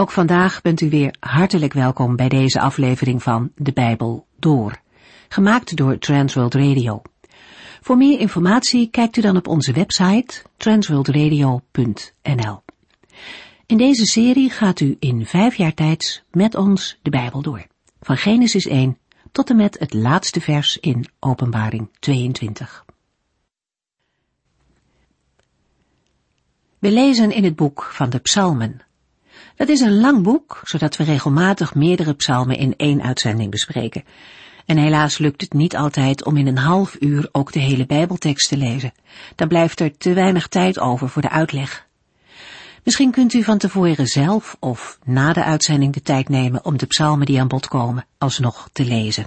Ook vandaag bent u weer hartelijk welkom bij deze aflevering van De Bijbel Door, gemaakt door Transworld Radio. Voor meer informatie kijkt u dan op onze website transworldradio.nl. In deze serie gaat u in vijf jaar tijd met ons de Bijbel door, van Genesis 1 tot en met het laatste vers in Openbaring 22. We lezen in het boek van de Psalmen het is een lang boek, zodat we regelmatig meerdere psalmen in één uitzending bespreken. En helaas lukt het niet altijd om in een half uur ook de hele Bijbeltekst te lezen. Dan blijft er te weinig tijd over voor de uitleg. Misschien kunt u van tevoren zelf of na de uitzending de tijd nemen om de psalmen die aan bod komen alsnog te lezen.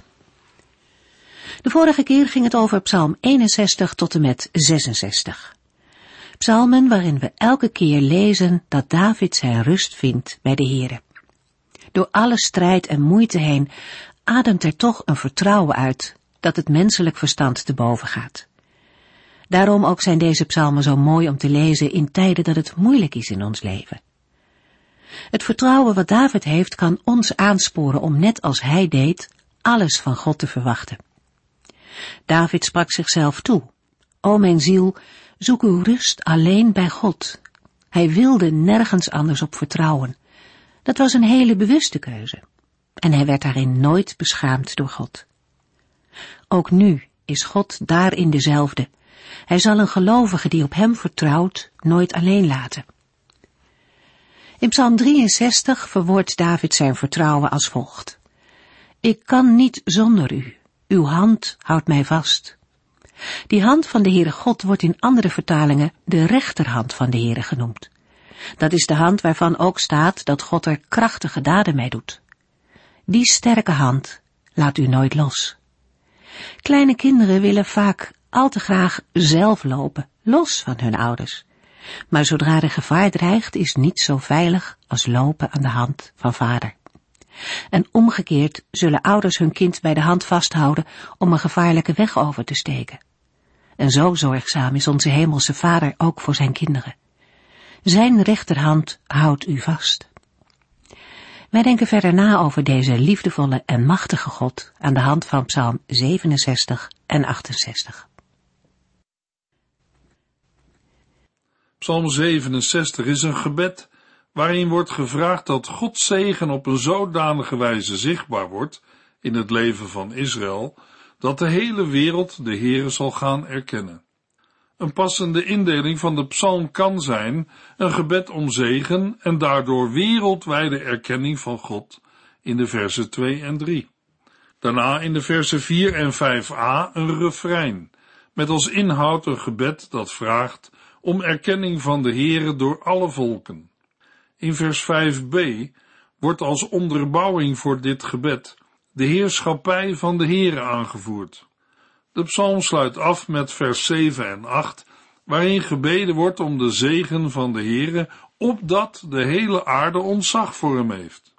De vorige keer ging het over psalm 61 tot en met 66. Psalmen waarin we elke keer lezen dat David zijn rust vindt bij de Here. Door alle strijd en moeite heen ademt er toch een vertrouwen uit dat het menselijk verstand te boven gaat. Daarom ook zijn deze psalmen zo mooi om te lezen in tijden dat het moeilijk is in ons leven. Het vertrouwen wat David heeft kan ons aansporen om net als hij deed alles van God te verwachten. David sprak zichzelf toe. O mijn ziel, Zoek uw rust alleen bij God. Hij wilde nergens anders op vertrouwen. Dat was een hele bewuste keuze. En hij werd daarin nooit beschaamd door God. Ook nu is God daarin dezelfde. Hij zal een gelovige die op hem vertrouwt nooit alleen laten. In Psalm 63 verwoordt David zijn vertrouwen als volgt. Ik kan niet zonder u. Uw hand houdt mij vast. Die hand van de Heere God wordt in andere vertalingen de rechterhand van de Heere genoemd. Dat is de hand waarvan ook staat dat God er krachtige daden mee doet. Die sterke hand laat u nooit los. Kleine kinderen willen vaak al te graag zelf lopen, los van hun ouders. Maar zodra er gevaar dreigt, is niet zo veilig als lopen aan de hand van vader. En omgekeerd zullen ouders hun kind bij de hand vasthouden om een gevaarlijke weg over te steken. En zo zorgzaam is onze hemelse Vader ook voor zijn kinderen. Zijn rechterhand houdt u vast. Wij denken verder na over deze liefdevolle en machtige God aan de hand van Psalm 67 en 68. Psalm 67 is een gebed waarin wordt gevraagd dat Gods zegen op een zodanige wijze zichtbaar wordt in het leven van Israël, dat de hele wereld de Heere zal gaan erkennen. Een passende indeling van de psalm kan zijn een gebed om zegen en daardoor wereldwijde erkenning van God in de versen 2 en 3. Daarna in de versen 4 en 5a een refrein, met als inhoud een gebed dat vraagt om erkenning van de Heere door alle volken. In vers 5b wordt als onderbouwing voor dit gebed de heerschappij van de Heere aangevoerd. De psalm sluit af met vers 7 en 8, waarin gebeden wordt om de zegen van de Heere, opdat de hele aarde ontzag voor hem heeft.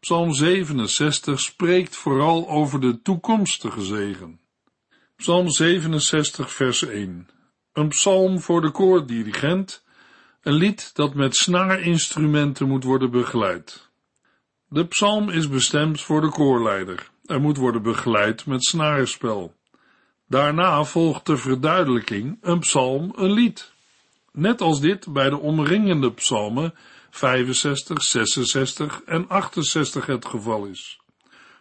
Psalm 67 spreekt vooral over de toekomstige zegen. Psalm 67 vers 1 Een psalm voor de koordirigent, een lied dat met snaarinstrumenten moet worden begeleid. De psalm is bestemd voor de koorleider. Er moet worden begeleid met snarenspel. Daarna volgt de verduidelijking, een psalm, een lied. Net als dit bij de omringende psalmen 65, 66 en 68 het geval is.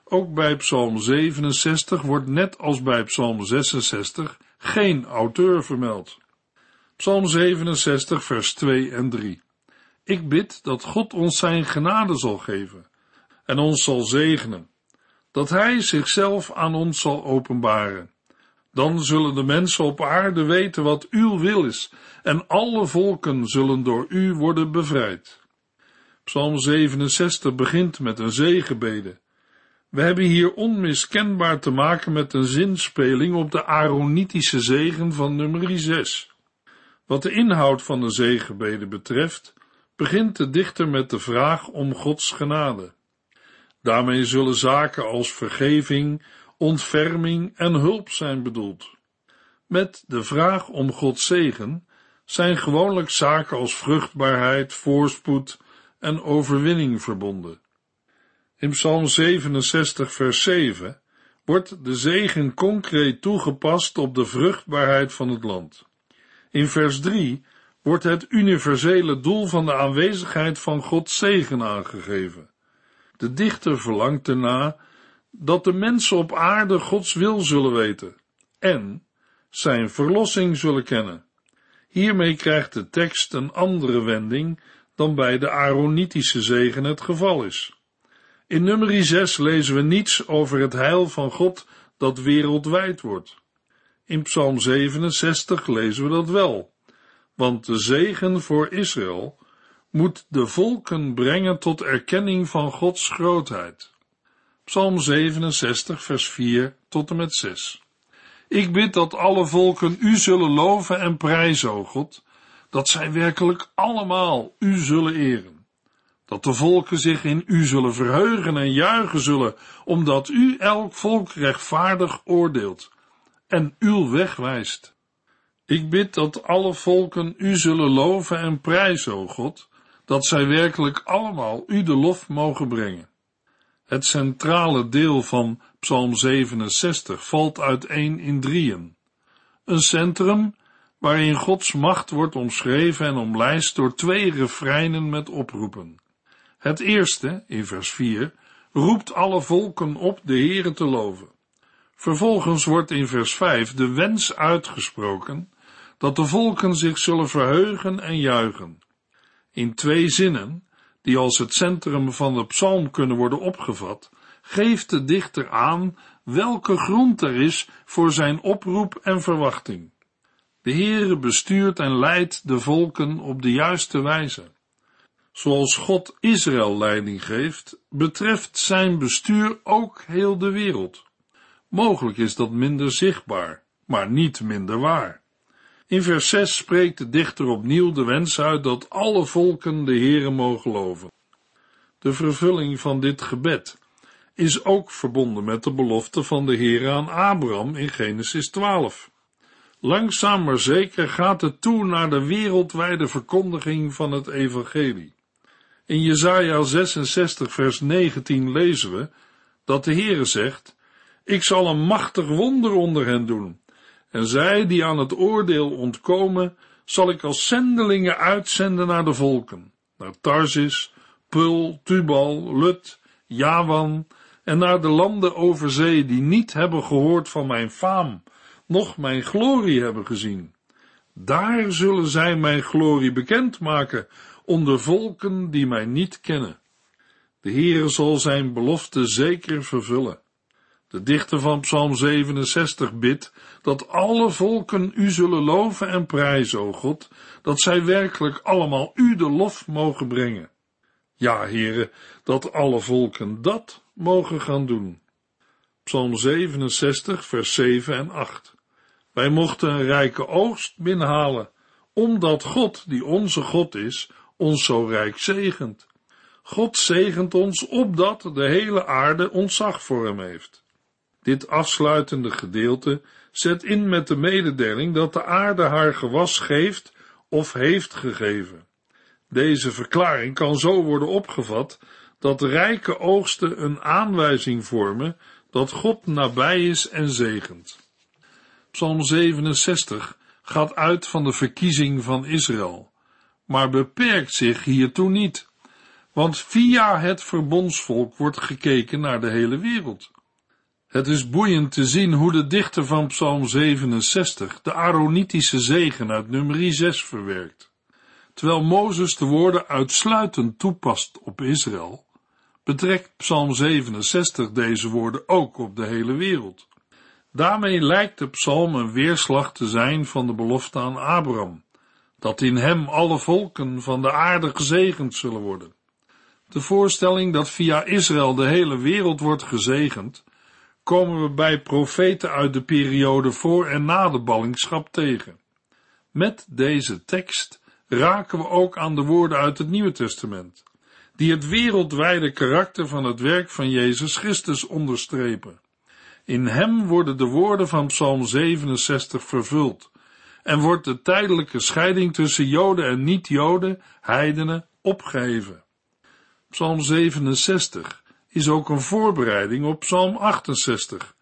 Ook bij psalm 67 wordt net als bij psalm 66 geen auteur vermeld. Psalm 67 vers 2 en 3. Ik bid dat God ons zijn genade zal geven en ons zal zegenen, dat Hij zichzelf aan ons zal openbaren. Dan zullen de mensen op aarde weten wat uw wil is, en alle volken zullen door u worden bevrijd. Psalm 67 begint met een zegenbede. We hebben hier onmiskenbaar te maken met een zinspeling op de Aaronitische zegen van nummer 6. Wat de inhoud van de zegenbede betreft, begint de dichter met de vraag om Gods genade. Daarmee zullen zaken als vergeving, ontferming en hulp zijn bedoeld. Met de vraag om Gods zegen zijn gewoonlijk zaken als vruchtbaarheid, voorspoed, en overwinning verbonden. In Psalm 67, vers 7 wordt de zegen concreet toegepast op de vruchtbaarheid van het land. In vers 3 wordt het universele doel van de aanwezigheid van Gods zegen aangegeven. De dichter verlangt erna dat de mensen op aarde Gods wil zullen weten en zijn verlossing zullen kennen. Hiermee krijgt de tekst een andere wending dan bij de Aaronitische zegen het geval is. In nummer 6 lezen we niets over het heil van God dat wereldwijd wordt. In Psalm 67 lezen we dat wel, want de zegen voor Israël moet de volken brengen tot erkenning van Gods grootheid. Psalm 67, vers 4 tot en met 6. Ik bid dat alle volken u zullen loven en prijzen, o God, dat zij werkelijk allemaal u zullen eren. Dat de volken zich in u zullen verheugen en juichen zullen, omdat u elk volk rechtvaardig oordeelt en uw weg wijst. Ik bid dat alle volken u zullen loven en prijzen, o God, dat zij werkelijk allemaal u de lof mogen brengen. Het centrale deel van Psalm 67 valt uiteen in drieën. Een centrum waarin Gods macht wordt omschreven en omlijst door twee refreinen met oproepen. Het eerste, in vers 4, roept alle volken op de Heere te loven. Vervolgens wordt in vers 5 de wens uitgesproken dat de volken zich zullen verheugen en juichen. In twee zinnen, die als het centrum van de psalm kunnen worden opgevat, geeft de dichter aan welke grond er is voor zijn oproep en verwachting. De Heere bestuurt en leidt de volken op de juiste wijze. Zoals God Israël leiding geeft, betreft zijn bestuur ook heel de wereld. Mogelijk is dat minder zichtbaar, maar niet minder waar. In vers 6 spreekt de dichter opnieuw de wens uit dat alle volken de Heere mogen loven. De vervulling van dit gebed is ook verbonden met de belofte van de Heere aan Abraham in Genesis 12. Langzaam maar zeker gaat het toe naar de wereldwijde verkondiging van het evangelie. In Jesaja 66 vers 19 lezen we dat de Heere zegt, ik zal een machtig wonder onder hen doen, en zij die aan het oordeel ontkomen, zal ik als zendelingen uitzenden naar de volken, naar Tarsis, Pul, Tubal, Lut, Javan, en naar de landen over zee die niet hebben gehoord van mijn faam, noch mijn glorie hebben gezien. Daar zullen zij mijn glorie bekendmaken onder volken die mij niet kennen. De Heere zal zijn belofte zeker vervullen. De dichter van Psalm 67 bidt dat alle volken u zullen loven en prijzen, o God, dat zij werkelijk allemaal u de lof mogen brengen. Ja, heren, dat alle volken dat mogen gaan doen. Psalm 67, vers 7 en 8. Wij mochten een rijke oogst binnenhalen, omdat God, die onze God is, ons zo rijk zegent. God zegent ons opdat de hele aarde ontzag voor hem heeft. Dit afsluitende gedeelte zet in met de mededeling dat de aarde haar gewas geeft of heeft gegeven. Deze verklaring kan zo worden opgevat dat rijke oogsten een aanwijzing vormen dat God nabij is en zegent. Psalm 67 gaat uit van de verkiezing van Israël, maar beperkt zich hiertoe niet, want via het verbondsvolk wordt gekeken naar de hele wereld. Het is boeiend te zien hoe de dichter van Psalm 67 de Aaronitische zegen uit nummer 6 verwerkt. Terwijl Mozes de woorden uitsluitend toepast op Israël, betrekt Psalm 67 deze woorden ook op de hele wereld. Daarmee lijkt de psalm een weerslag te zijn van de belofte aan Abraham, dat in hem alle volken van de aarde gezegend zullen worden. De voorstelling dat via Israël de hele wereld wordt gezegend, komen we bij profeten uit de periode voor en na de ballingschap tegen. Met deze tekst raken we ook aan de woorden uit het Nieuwe Testament, die het wereldwijde karakter van het werk van Jezus Christus onderstrepen. In hem worden de woorden van Psalm 67 vervuld en wordt de tijdelijke scheiding tussen Joden en niet-Joden, heidenen, opgeheven. Psalm 67 is ook een voorbereiding op Psalm 68,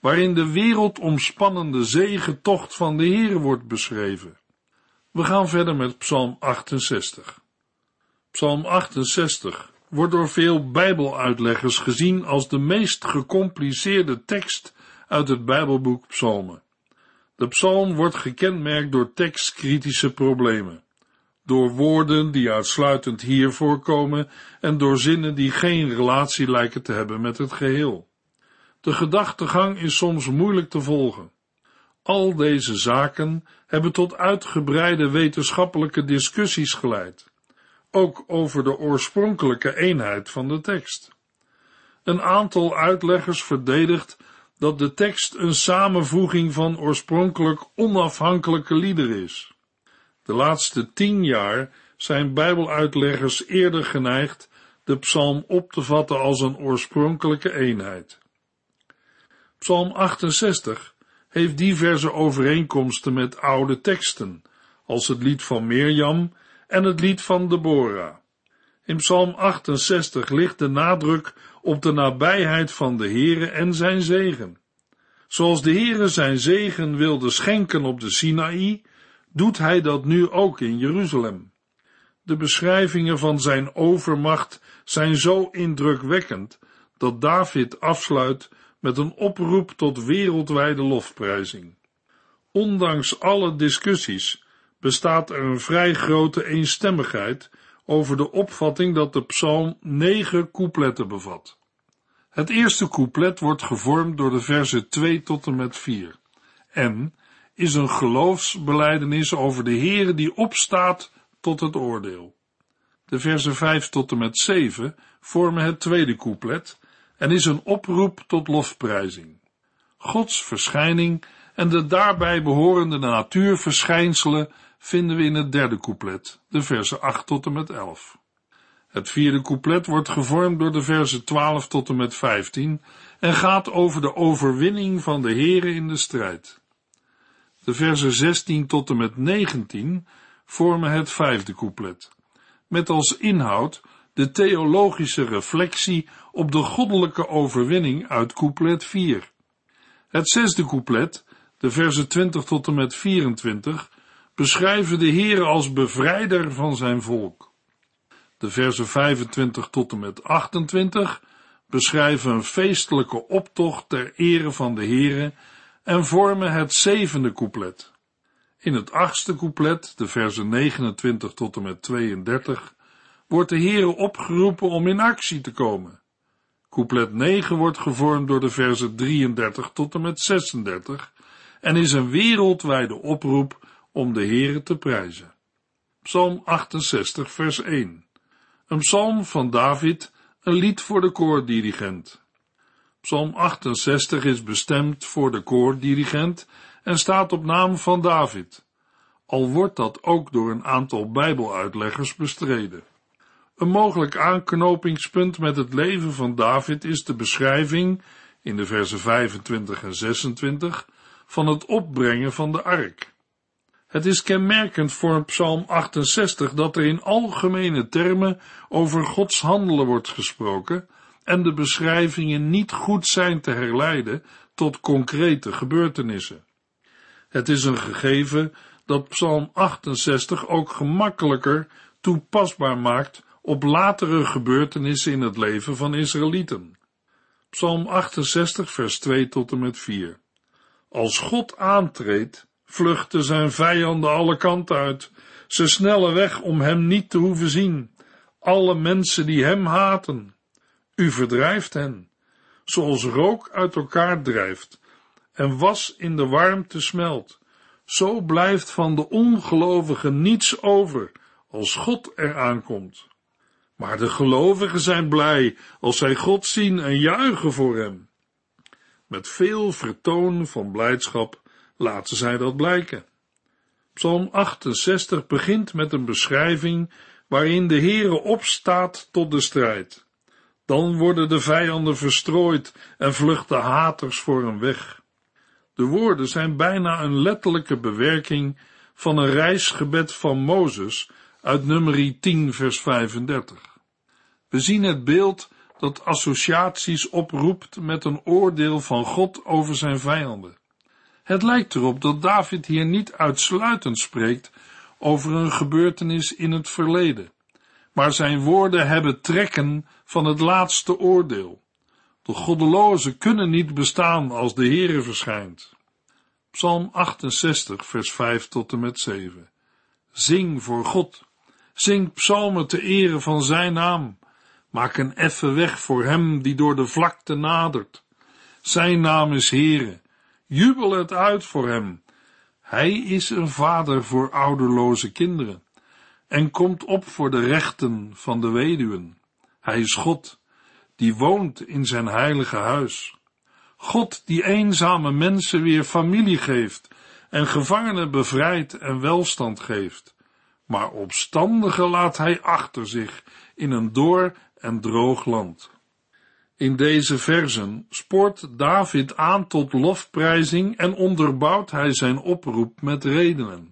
waarin de wereldomspannende zegentocht van de Heer wordt beschreven. We gaan verder met Psalm 68. Psalm 68 wordt door veel Bijbeluitleggers gezien als de meest gecompliceerde tekst uit het Bijbelboek Psalmen. De psalm wordt gekenmerkt door tekstkritische problemen, door woorden die uitsluitend hier voorkomen en door zinnen die geen relatie lijken te hebben met het geheel. De gedachtegang is soms moeilijk te volgen. Al deze zaken hebben tot uitgebreide wetenschappelijke discussies geleid, ook over de oorspronkelijke eenheid van de tekst. Een aantal uitleggers verdedigt dat de tekst een samenvoeging van oorspronkelijk onafhankelijke liederen is. De laatste tien jaar zijn Bijbeluitleggers eerder geneigd de psalm op te vatten als een oorspronkelijke eenheid. Psalm 68 heeft diverse overeenkomsten met oude teksten, als het lied van Mirjam en het lied van Deborah. In Psalm 68 ligt de nadruk op de nabijheid van de Heere en zijn zegen. Zoals de Heere zijn zegen wilde schenken op de Sinaï, doet hij dat nu ook in Jeruzalem. De beschrijvingen van zijn overmacht zijn zo indrukwekkend dat David afsluit met een oproep tot wereldwijde lofprijzing. Ondanks alle discussies bestaat er een vrij grote eenstemmigheid over de opvatting dat de psalm negen coupletten bevat. Het eerste couplet wordt gevormd door de versen 2 tot en met 4 en is een geloofsbeleidenis over de Heere die opstaat tot het oordeel. De versen 5 tot en met 7 vormen het tweede couplet en is een oproep tot lofprijzing. Gods verschijning en de daarbij behorende natuurverschijnselen vinden we in het derde couplet, de versen 8 tot en met 11. Het vierde couplet wordt gevormd door de versen 12 tot en met 15 en gaat over de overwinning van de Here in de strijd. De versen 16 tot en met 19 vormen het vijfde couplet, met als inhoud de theologische reflectie op de goddelijke overwinning uit couplet 4. Het zesde couplet, de versen 20 tot en met 24, beschrijven de Heere als bevrijder van zijn volk. De versen 25 tot en met 28 beschrijven een feestelijke optocht ter ere van de Heere en vormen het zevende couplet. In het achtste couplet, de versen 29 tot en met 32, wordt de Heere opgeroepen om in actie te komen. Couplet 9 wordt gevormd door de versen 33 tot en met 36 en is een wereldwijde oproep om de Heere te prijzen. Psalm 68 vers 1 Een psalm van David, een lied voor de koordirigent. Psalm 68 is bestemd voor de koordirigent en staat op naam van David, al wordt dat ook door een aantal bijbeluitleggers bestreden. Een mogelijk aanknopingspunt met het leven van David is de beschrijving, in de versen 25 en 26, van het opbrengen van de ark. Het is kenmerkend voor Psalm 68 dat er in algemene termen over Gods handelen wordt gesproken en de beschrijvingen niet goed zijn te herleiden tot concrete gebeurtenissen. Het is een gegeven dat Psalm 68 ook gemakkelijker toepasbaar maakt op latere gebeurtenissen in het leven van Israëlieten. Psalm 68, vers 2 tot en met 4. Als God aantreedt, vluchten zijn vijanden alle kanten uit. Ze snellen weg om hem niet te hoeven zien. Alle mensen die hem haten. U verdrijft hen, zoals rook uit elkaar drijft en was in de warmte smelt. Zo blijft van de ongelovigen niets over als God eraan komt. Maar de gelovigen zijn blij als zij God zien en juichen voor hem. Met veel vertoon van blijdschap laten zij dat blijken. Psalm 68 begint met een beschrijving waarin de Heere opstaat tot de strijd. Dan worden de vijanden verstrooid en vluchten haters voor hem weg. De woorden zijn bijna een letterlijke bewerking van een reisgebed van Mozes uit nummer 10 vers 35. We zien het beeld dat associaties oproept met een oordeel van God over zijn vijanden. Het lijkt erop dat David hier niet uitsluitend spreekt over een gebeurtenis in het verleden, maar zijn woorden hebben trekken van het laatste oordeel. De goddelozen kunnen niet bestaan als de Heere verschijnt. Psalm 68, vers 5 tot en met 7. Zing voor God. Zing psalmen te ere van zijn naam. Maak een effe weg voor hem die door de vlakte nadert. Zijn naam is Heere. Jubel het uit voor hem. Hij is een vader voor ouderloze kinderen en komt op voor de rechten van de weduwen. Hij is God, die woont in zijn heilige huis. God die eenzame mensen weer familie geeft en gevangenen bevrijdt en welstand geeft. Maar opstandigen laat hij achter zich in een door en droog land. In deze versen spoort David aan tot lofprijzing en onderbouwt hij zijn oproep met redenen.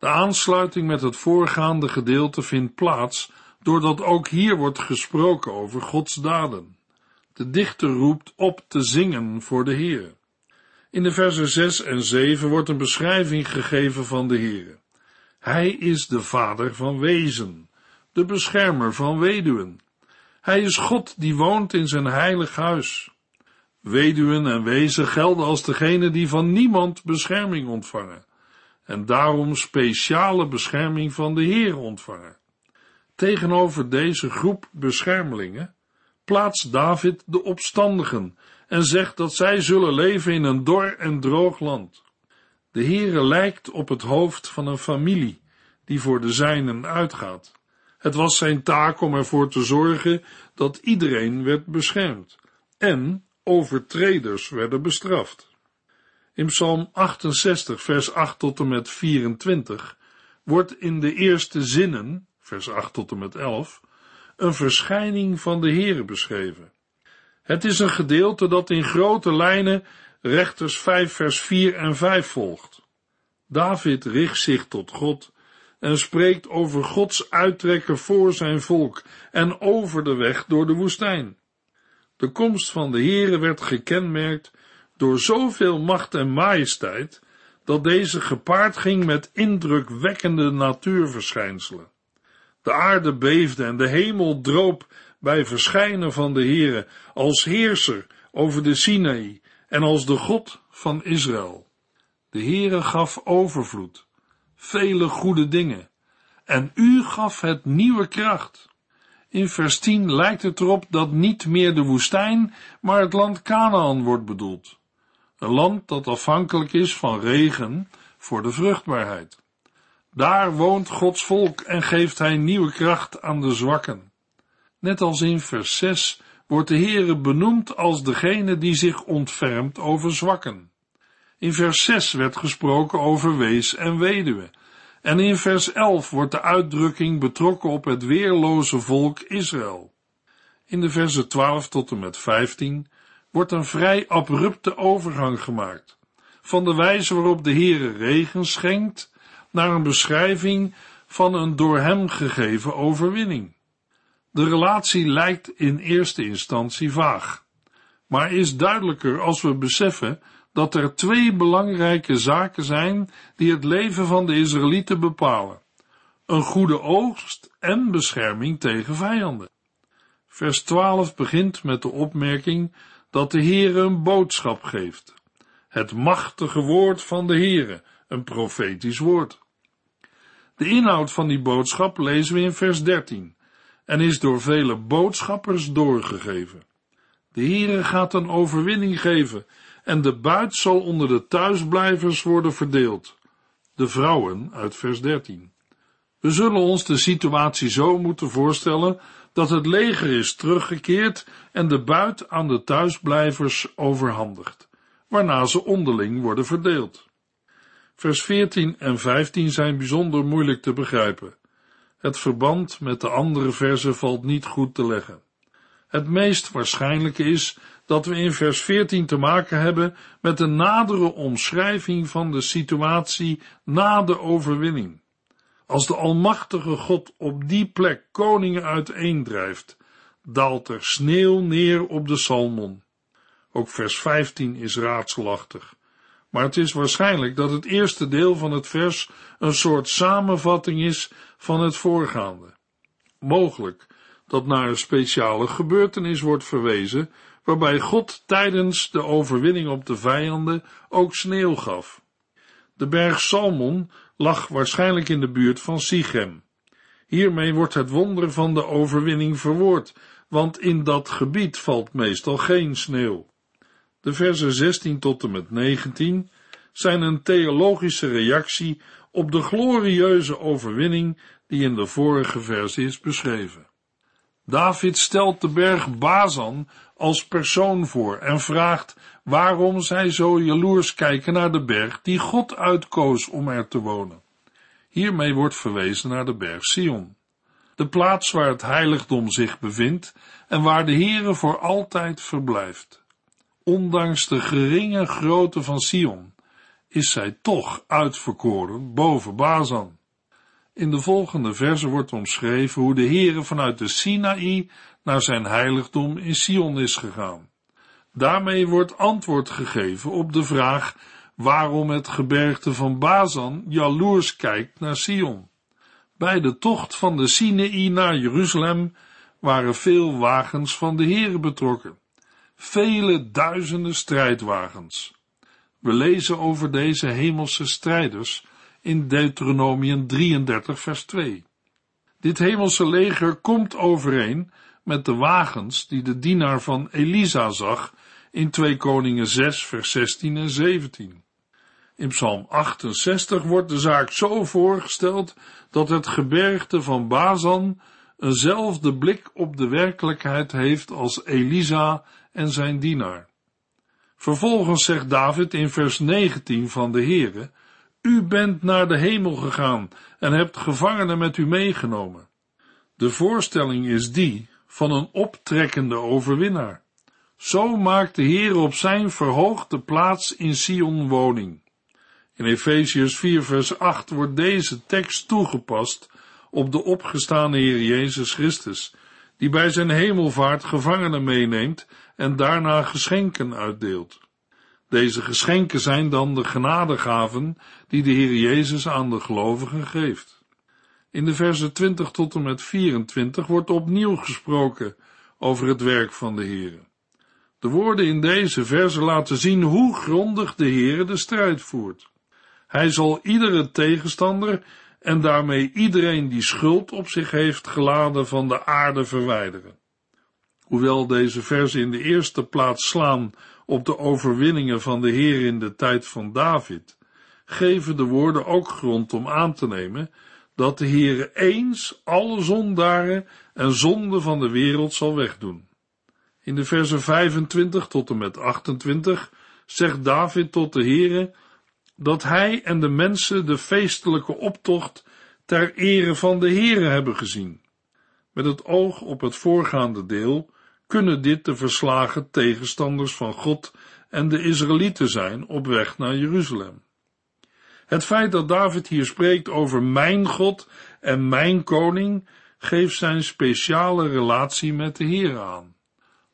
De aansluiting met het voorgaande gedeelte vindt plaats doordat ook hier wordt gesproken over Gods daden. De dichter roept op te zingen voor de Heer. In de versen 6 en 7 wordt een beschrijving gegeven van de Heer. Hij is de vader van wezen, de beschermer van weduwen. Hij is God die woont in zijn heilig huis. Weduwen en wezen gelden als degene die van niemand bescherming ontvangen en daarom speciale bescherming van de Heer ontvangen. Tegenover deze groep beschermelingen plaatst David de opstandigen en zegt dat zij zullen leven in een dor en droog land. De Heere lijkt op het hoofd van een familie die voor de zijnen uitgaat. Het was zijn taak om ervoor te zorgen dat iedereen werd beschermd en overtreders werden bestraft. In Psalm 68, vers 8 tot en met 24 wordt in de eerste zinnen, vers 8 tot en met 11, een verschijning van de Heere beschreven. Het is een gedeelte dat in grote lijnen rechters 5 vers 4 en 5 volgt. David richt zich tot God en spreekt over Gods uittrekken voor zijn volk en over de weg door de woestijn. De komst van de Heere werd gekenmerkt door zoveel macht en majesteit, dat deze gepaard ging met indrukwekkende natuurverschijnselen. De aarde beefde en de hemel droop bij verschijnen van de Heere als heerser over de Sinaï en als de God van Israël. De Heere gaf overvloed, vele goede dingen, en u gaf het nieuwe kracht. In vers 10 lijkt het erop dat niet meer de woestijn, maar het land Canaan wordt bedoeld. Een land dat afhankelijk is van regen voor de vruchtbaarheid. Daar woont Gods volk en geeft hij nieuwe kracht aan de zwakken. Net als in vers 6 wordt de Heere benoemd als degene die zich ontfermt over zwakken. In vers 6 werd gesproken over wees en weduwe. En in vers 11 wordt de uitdrukking betrokken op het weerloze volk Israël. In de versen 12 tot en met 15 wordt een vrij abrupte overgang gemaakt, van de wijze waarop de Heere regen schenkt, naar een beschrijving van een door hem gegeven overwinning. De relatie lijkt in eerste instantie vaag, maar is duidelijker als we beseffen dat er twee belangrijke zaken zijn die het leven van de Israëlieten bepalen: een goede oogst en bescherming tegen vijanden. Vers 12 begint met de opmerking dat de Heere een boodschap geeft. Het machtige woord van de Heere, een profetisch woord. De inhoud van die boodschap lezen we in vers 13 en is door vele boodschappers doorgegeven. De Heere gaat een overwinning geven en de buit zal onder de thuisblijvers worden verdeeld. De vrouwen uit vers 13. We zullen ons de situatie zo moeten voorstellen dat het leger is teruggekeerd en de buit aan de thuisblijvers overhandigd, waarna ze onderling worden verdeeld. Vers 14 en 15 zijn bijzonder moeilijk te begrijpen. Het verband met de andere versen valt niet goed te leggen. Het meest waarschijnlijke is dat we in vers 14 te maken hebben met een nadere omschrijving van de situatie na de overwinning. Als de Almachtige God op die plek koningen uiteendrijft, daalt er sneeuw neer op de Salmon. Ook vers 15 is raadselachtig. Maar het is waarschijnlijk dat het eerste deel van het vers een soort samenvatting is van het voorgaande. Mogelijk dat naar een speciale gebeurtenis wordt verwezen, waarbij God tijdens de overwinning op de vijanden ook sneeuw gaf. De berg Salmon lag waarschijnlijk in de buurt van Sichem. Hiermee wordt het wonder van de overwinning verwoord, want in dat gebied valt meestal geen sneeuw. De versen 16 tot en met 19 zijn een theologische reactie op de glorieuze overwinning die in de vorige versie is beschreven. David stelt de berg Bazan als persoon voor en vraagt waarom zij zo jaloers kijken naar de berg die God uitkoos om er te wonen. Hiermee wordt verwezen naar de berg Sion, de plaats waar het heiligdom zich bevindt en waar de Heere voor altijd verblijft. Ondanks de geringe grootte van Sion is zij toch uitverkoren boven Bazan. In de volgende verse wordt omschreven hoe de Heere vanuit de Sinaï naar zijn heiligdom in Sion is gegaan. Daarmee wordt antwoord gegeven op de vraag waarom het gebergte van Bazan jaloers kijkt naar Sion. Bij de tocht van de Sinaï naar Jeruzalem waren veel wagens van de Heere betrokken. Vele duizenden strijdwagens. We lezen over deze hemelse strijders in Deuteronomium 33 vers 2. Dit hemelse leger komt overeen met de wagens die de dienaar van Elisa zag in 2 Koningen 6 vers 16 en 17. In Psalm 68 wordt de zaak zo voorgesteld dat het gebergte van Bazan eenzelfde blik op de werkelijkheid heeft als Elisa en zijn dienaar. Vervolgens zegt David in vers 19 van de Heere, U bent naar de hemel gegaan en hebt gevangenen met u meegenomen. De voorstelling is die van een optrekkende overwinnaar. Zo maakt de Heer op zijn verhoogde plaats in Sion woning. In Efesius 4 vers 8 wordt deze tekst toegepast op de opgestane Heer Jezus Christus, die bij zijn hemelvaart gevangenen meeneemt en daarna geschenken uitdeelt. Deze geschenken zijn dan de genadegaven die de Heer Jezus aan de gelovigen geeft. In de versen 20 tot en met 24 wordt opnieuw gesproken over het werk van de Heer. De woorden in deze versen laten zien hoe grondig de Heer de strijd voert. Hij zal iedere tegenstander en daarmee iedereen die schuld op zich heeft geladen van de aarde verwijderen. Hoewel deze versen in de eerste plaats slaan op de overwinningen van de Heer in de tijd van David, geven de woorden ook grond om aan te nemen dat de Heere eens alle zondaren en zonden van de wereld zal wegdoen. In de versen 25 tot en met 28 zegt David tot de Heere dat hij en de mensen de feestelijke optocht ter ere van de Heere hebben gezien. Met het oog op het voorgaande deel kunnen dit de verslagen tegenstanders van God en de Israëlieten zijn op weg naar Jeruzalem. Het feit dat David hier spreekt over mijn God en mijn koning geeft zijn speciale relatie met de Heer aan.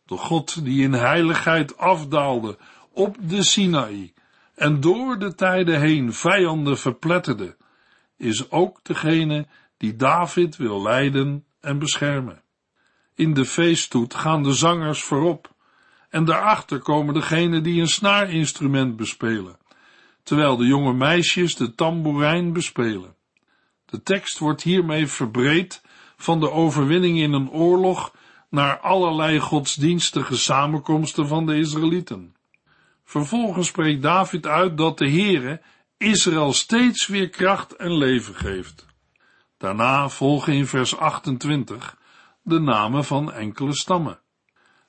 De God die in heiligheid afdaalde op de Sinaï en door de tijden heen vijanden verpletterde, is ook degene die David wil leiden en beschermen. In de feeststoet gaan de zangers voorop en daarachter komen degenen die een snaarinstrument bespelen, terwijl de jonge meisjes de tamboerijn bespelen. De tekst wordt hiermee verbreed van de overwinning in een oorlog naar allerlei godsdienstige samenkomsten van de Israëlieten. Vervolgens spreekt David uit dat de Heere Israël steeds weer kracht en leven geeft. Daarna volgen in vers 28 de namen van enkele stammen.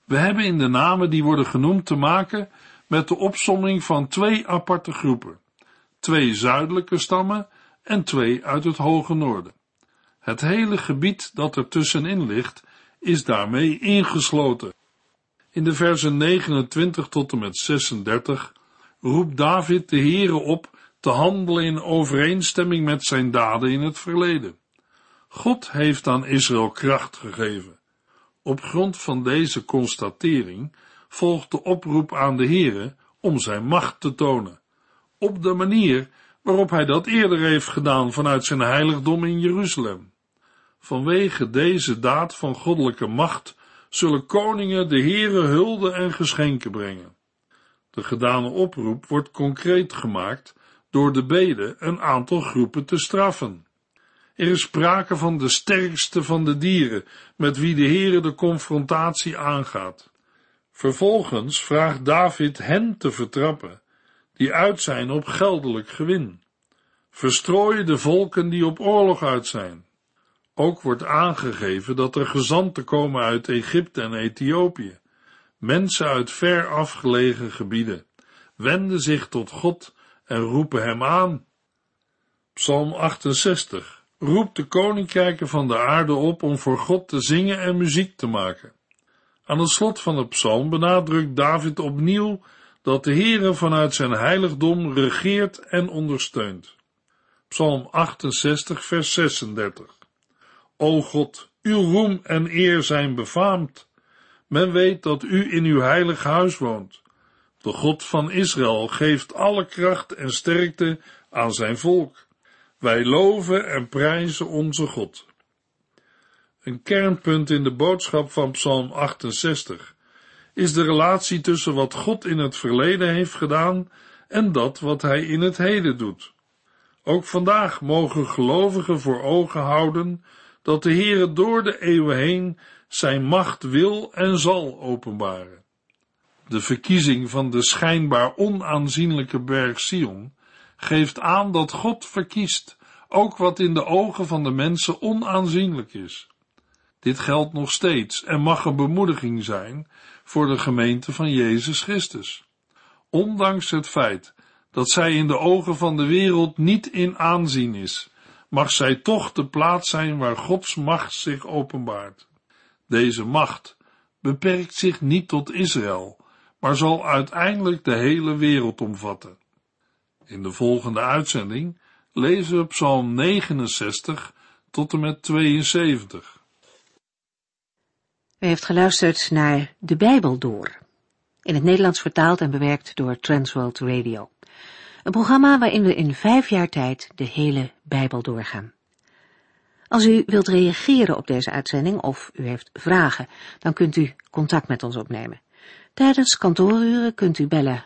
We hebben in de namen die worden genoemd te maken met de opsomming van twee aparte groepen, twee zuidelijke stammen en twee uit het hoge noorden. Het hele gebied dat er tussenin ligt, is daarmee ingesloten. In de versen 29 tot en met 36 roept David de Heere op te handelen in overeenstemming met zijn daden in het verleden. God heeft aan Israël kracht gegeven. Op grond van deze constatering volgt de oproep aan de Heere om zijn macht te tonen, op de manier waarop hij dat eerder heeft gedaan vanuit zijn heiligdom in Jeruzalem. Vanwege deze daad van goddelijke macht zullen koningen de Heere hulde en geschenken brengen. De gedane oproep wordt concreet gemaakt door de bede een aantal groepen te straffen. Er is sprake van de sterkste van de dieren, met wie de Heere de confrontatie aangaat. Vervolgens vraagt David hen te vertrappen, die uit zijn op geldelijk gewin. Verstrooi de volken die op oorlog uit zijn. Ook wordt aangegeven dat er gezanten komen uit Egypte en Ethiopië. Mensen uit ver afgelegen gebieden wenden zich tot God en roepen hem aan. Psalm 68 roept de koninkrijken van de aarde op om voor God te zingen en muziek te maken. Aan het slot van de psalm benadrukt David opnieuw dat de Heere vanuit zijn heiligdom regeert en ondersteunt. Psalm 68 vers 36 O God, uw roem en eer zijn befaamd. Men weet dat u in uw heilig huis woont. De God van Israël geeft alle kracht en sterkte aan zijn volk. Wij loven en prijzen onze God. Een kernpunt in de boodschap van Psalm 68 is de relatie tussen wat God in het verleden heeft gedaan en dat wat hij in het heden doet. Ook vandaag mogen gelovigen voor ogen houden dat de Heere door de eeuwen heen zijn macht wil en zal openbaren. De verkiezing van de schijnbaar onaanzienlijke berg Sion geeft aan dat God verkiest ook wat in de ogen van de mensen onaanzienlijk is. Dit geldt nog steeds en mag een bemoediging zijn voor de gemeente van Jezus Christus. Ondanks het feit dat zij in de ogen van de wereld niet in aanzien is, mag zij toch de plaats zijn waar Gods macht zich openbaart. Deze macht beperkt zich niet tot Israël, maar zal uiteindelijk de hele wereld omvatten. In de volgende uitzending lezen we Psalm 69 tot en met 72. U heeft geluisterd naar De Bijbel Door, in het Nederlands vertaald en bewerkt door Transworld Radio. Een programma waarin we in vijf jaar tijd de hele Bijbel doorgaan. Als u wilt reageren op deze uitzending of u heeft vragen, dan kunt u contact met ons opnemen. Tijdens kantooruren kunt u bellen